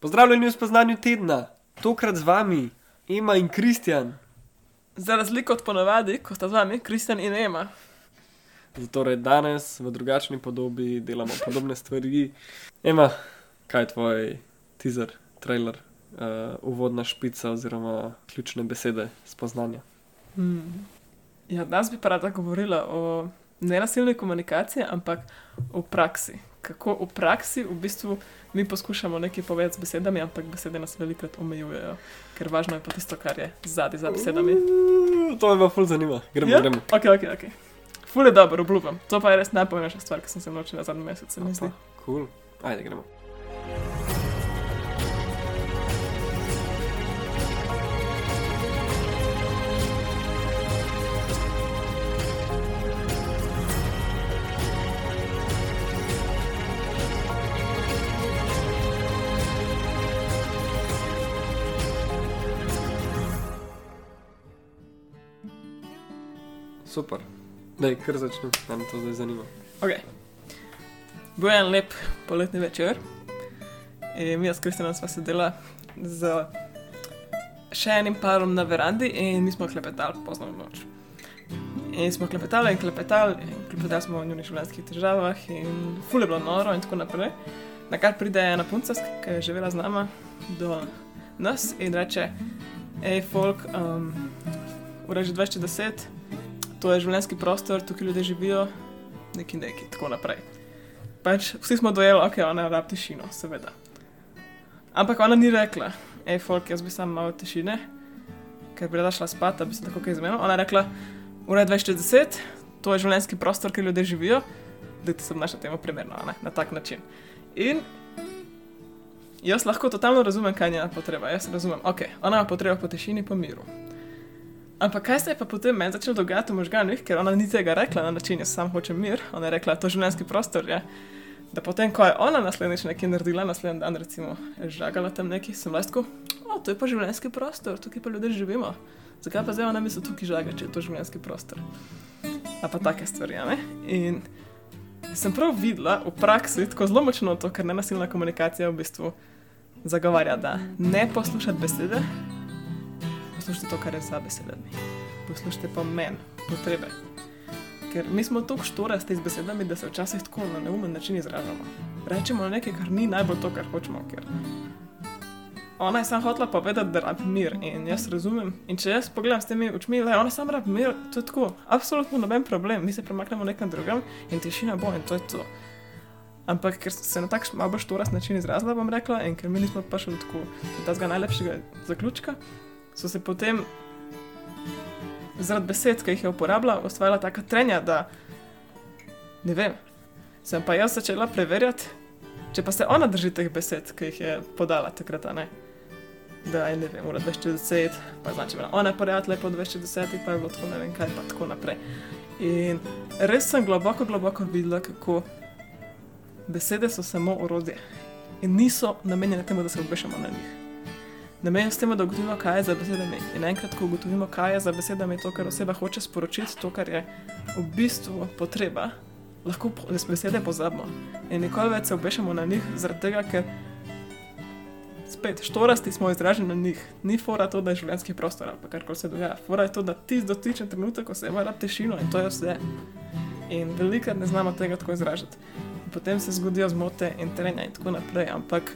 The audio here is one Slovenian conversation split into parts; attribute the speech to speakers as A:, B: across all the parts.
A: Pozdravljeni v spoznanju tedna, tokrat z vami, Ema in Kristjan.
B: Za razliko od ponovadi, ko sta z vami Kristjan in Ema.
A: Torej, danes v drugačni podobi delamo podobne stvari. Ema, kaj je tvoj teaser, trailer, uh, uvodna špica oziroma ključne besede spoznanja?
B: Hmm. Ja, danes bi pa rada govorila o nenasilni komunikaciji, ampak v praksi. Kako v praksi v bistvu mi poskušamo nekaj povedati z besedami, ampak besede nas velikokrat omejujejo, ker važno je pa tisto, kar je zadnji za besedami.
A: Uh, to me pa ful zanima. Gremo,
B: ja?
A: gremo.
B: Ok, ok, ok. Ful je dobro, obljubim. To pa je res najpomembnejša stvar, ki sem se naučila zadnji mesec, se mi zdi.
A: Cool. Ajde, gremo. Super. Daj, kar začnem, me to zdaj zanima.
B: Okay. Bil je en lep poletni večer in mi s Kristjanom sva sedela z še enim parom na verandi in mi smo klepetali pozno v noč. In smo klepetali in klepetali, in klepetali smo o njunih življenjskih težavah in ful je bilo noro in tako naprej. Na kar pride ena punca, ki je živela z nama, do nas in reče: hej, folk, um, ura je že 2010, to je življenjski prostor, tukaj ljudje živijo, neki neki, tako naprej. Pač vsi smo dojeli, ok, ona rab tišino, seveda. Ampak ona ni rekla, hej, folk, jaz bi sam malo tišine, ker bi rada šla spat, da bi se tako kaj zmenila. Ona je rekla, ura je 2010, to je življenjski prostor, kjer ljudje živijo, da ti se obnaša temu primerno, ne? na tak način. In jaz lahko totalno razumem, kaj je njena potreba. Jaz razumem, ok, ona ima potrebo po tišini, po miru. Ampak kaj se je pa potem meni začelo dogajati v možganjih, ker ona ni tega rekla na način, jaz sam hočem mir, ona je rekla, to je življenjski prostor. Je. Da potem, ko je ona naslednjič nekaj naredila, naslednji dan, recimo, je žagala tam neki, sem lahko, o, to je pa življenjski prostor, tukaj pa ljudje živimo. Zakaj pa zdaj ona misli tukaj žaga, če je to življenjski prostor? A pa take stvari, ja, ne? In sem prav videla v praksi tako zelo močno to, ker nenasilna komunikacija v bistvu zagovarja, da ne poslušati besede, poslušajte to, kar je za besedami. Poslušajte pa meni, potrebe. Ker mi smo tako štorasti z besedami, da se včasih tako na neumen način izražamo. Rečemo nekaj, kar ni najbolj to, kar hočemo. Ker ona je samo hotela povedati, da rabi mir in jaz razumem. In če jaz pogledam s temi očmi, da ona samo rabi mir, to je tako, absolutno noben problem. Mi se premaknemo nekam drugam in tišina bo in to je to. Ampak ker se na tak malo bolj štorast način izrazila, bom rekla, in ker mi nismo prišli tako do tega najlepšega zaključka, so se potem zaradi besed, ki jih je uporabljala, ustvarjala taka trenja, da ne vem. Sem pa jaz začela preverjati, če pa se ona drži teh besed, ki jih je podala takrat, ne. Da je ne vem, ura 2010, pa znači, da ona je prijatelj po 2010, pa je bilo tako ne vem kaj, pa tako naprej. In res sem globoko, globoko videla, kako besede so samo orodje in niso namenjene temu, da se obešamo na njih. Namenjeno s tem, da ugotovimo, kaj je za besedami. In enkrat, ko ugotovimo, kaj je za besedami to, kar oseba hoče sporočiti, to, kar je v bistvu potreba, lahko z besede pozabimo. In nikoli več se obešamo na njih, zaradi tega, ker spet štorasti smo izraženi na njih. Ni fora to, da je življenjski prostor ali kar koli se dogaja. Fora je to, da ti dotičen trenutek, ko se ima rab tišino in to je vse. In velikrat ne znamo tega tako izražati. Potem se zgodijo zmote in trenja in tako naprej, ampak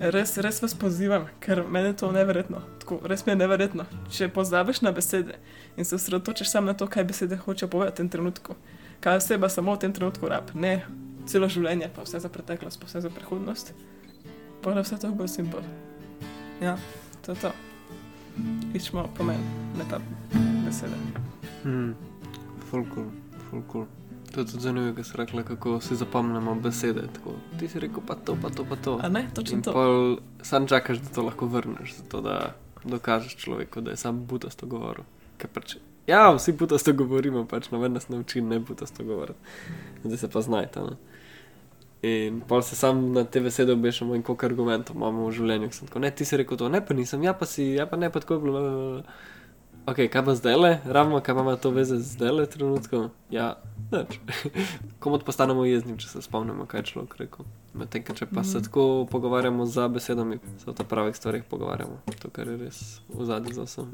B: res, res vas pozivam, ker meni je to neverjetno. Tako, res mi je neverjetno. Če pozabiš na besede in se osredotočiš samo na to, kaj besede hoče povedati v tem trenutku, kaj oseba samo v tem trenutku rab, ne celo življenje, pa vse za preteklost, pa vse za prihodnost, pa da vse to bo simbol. Ja, to je to. Iščemo pomen, ne pa besede.
A: Hmm. Fulkul, fulkul. To je tudi zanimivo, ker si rekla, kako si zapomnimo besede. Tako, ti si rekel pa to, pa to, pa to.
B: A ne, točno
A: In
B: to.
A: pol sam čakaš, da to lahko vrneš, zato da dokažeš človeku, da je sam butasto govoril. Ker Pač, ja, vsi butasto govorimo, pač noben nas nauči ne butasto govoriti. Zdaj se pa znajte. Ne? In pol se sam na te besede obešamo in koliko argumentov imamo v življenju. Tako, ne, ti si rekel to, ne pa nisem, ja pa si, ja pa ne pa tako je bilo. bla, bla, bla. Ok, kaj pa zdaj le, ravno kaj ima to veze z zdaj le trenutkom? Ja, nič. Komod postanemo jezni, če se spomnimo, kaj je človek rekel. Medtem, če pa se
B: Mhm.
A: tako pogovarjamo za besedami, se o ta pravih stvarih pogovarjamo. To, kar je res v zadnji za vsem.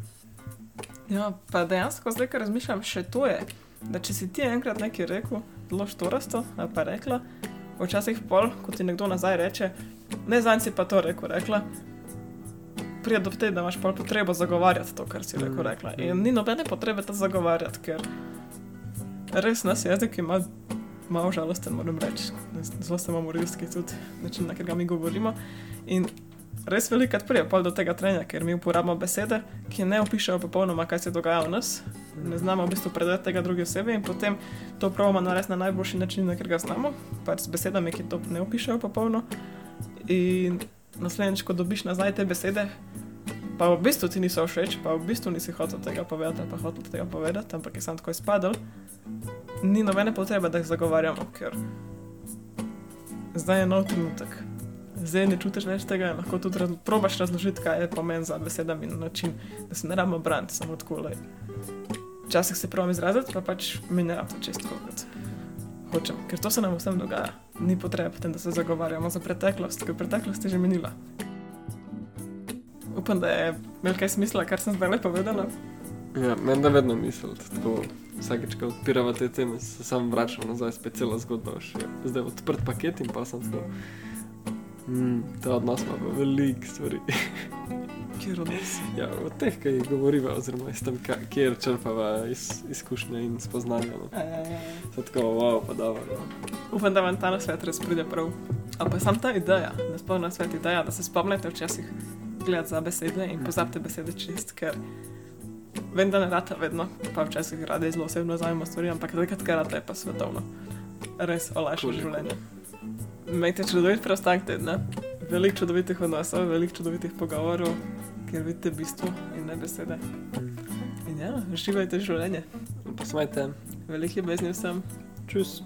B: Ja, pa dejansko zdaj, ko razmišljam, še to je, da če si ti enkrat nekaj rekel, zelo štorasto, ali pa rekla, včasih pol, ko ti nekdo nazaj reče, ne zanj si pa to rekel, rekla. Prije do tega, da imaš pol potrebo zagovarjati to, kar si rekel,
A: Mm,
B: rekla.
A: mm.
B: In ni nobene potrebe to zagovarjati, ker res nas jezik ima malo žalosten, moram reči. Zelo sem amorilski tudi način, na katerega mi govorimo. In res velikrat prije pol do tega trenja, ker mi uporabljamo besede, ki ne opišajo popolnoma, kaj se dogaja v nas. Ne znamo v bistvu predati tega druge osebe in potem to pravimo narediti na najboljši način, na katerega znamo, pač z besedami, ki to ne opišajo popolno. In naslednjič, ko dobiš nazaj te besede, pa v bistvu ti niso všeč, pa v bistvu nisi hotel tega povedati, pa hotel tega povedati, ampak je sam tako izpadel, ni nobene potrebe, da jih zagovarjamo, ker zdaj je nov trenutek. Zdaj ne čutiš več tega in lahko tudi raz, probaš razložiti, kaj je pomen za besedami na način, da se ne rabimo braniti samo tako. Lej. Včasih se pravim izraziti, pa pač mi ne rabimo čest kot hočem, ker to se nam vsem dogaja. Ni potrebe potem, da se zagovarjamo za preteklost, ker preteklost je že minila. Upam, da je imel kaj smisla, kar sem zdaj le povedala.
A: Ja, meni da vedno misliti, tako vsakeč, ko odpiramo te teme, se sam vračam nazaj, spet cela zgodba. Zdaj je odprt paket in pa sem tako. Mm, ta odnos ima veliko stvari.
B: Kjer odnos.
A: Ja, od teh, ki govoriva, oziroma iz tem, ka- kjer črpava iz, izkušnje in spoznanja. No.
B: Ja, ja, ja.
A: Se tako, wow, pa dobro. No.
B: Upam, da vam ta nasvet res pride prav. Ali pa sam ta ideja, ne spomnim na svet ideja, da se spomnite včasih gledati za besede in pozabite besede čist, ker vem, da ne rata vedno, pa včasih rade zelo osebno zajemo stvari, ampak takrat, kar rata je pa svetovno. Res olajša življenje. Imejte čudovit preostanek tedna, veliko čudovitih odnosov, veliko čudovitih pogovorov, kjer vidite bistvo in ne besede. In ja, uživajte življenje.
A: Posmajte,
B: Veliko ljubezni vsem.
A: čus.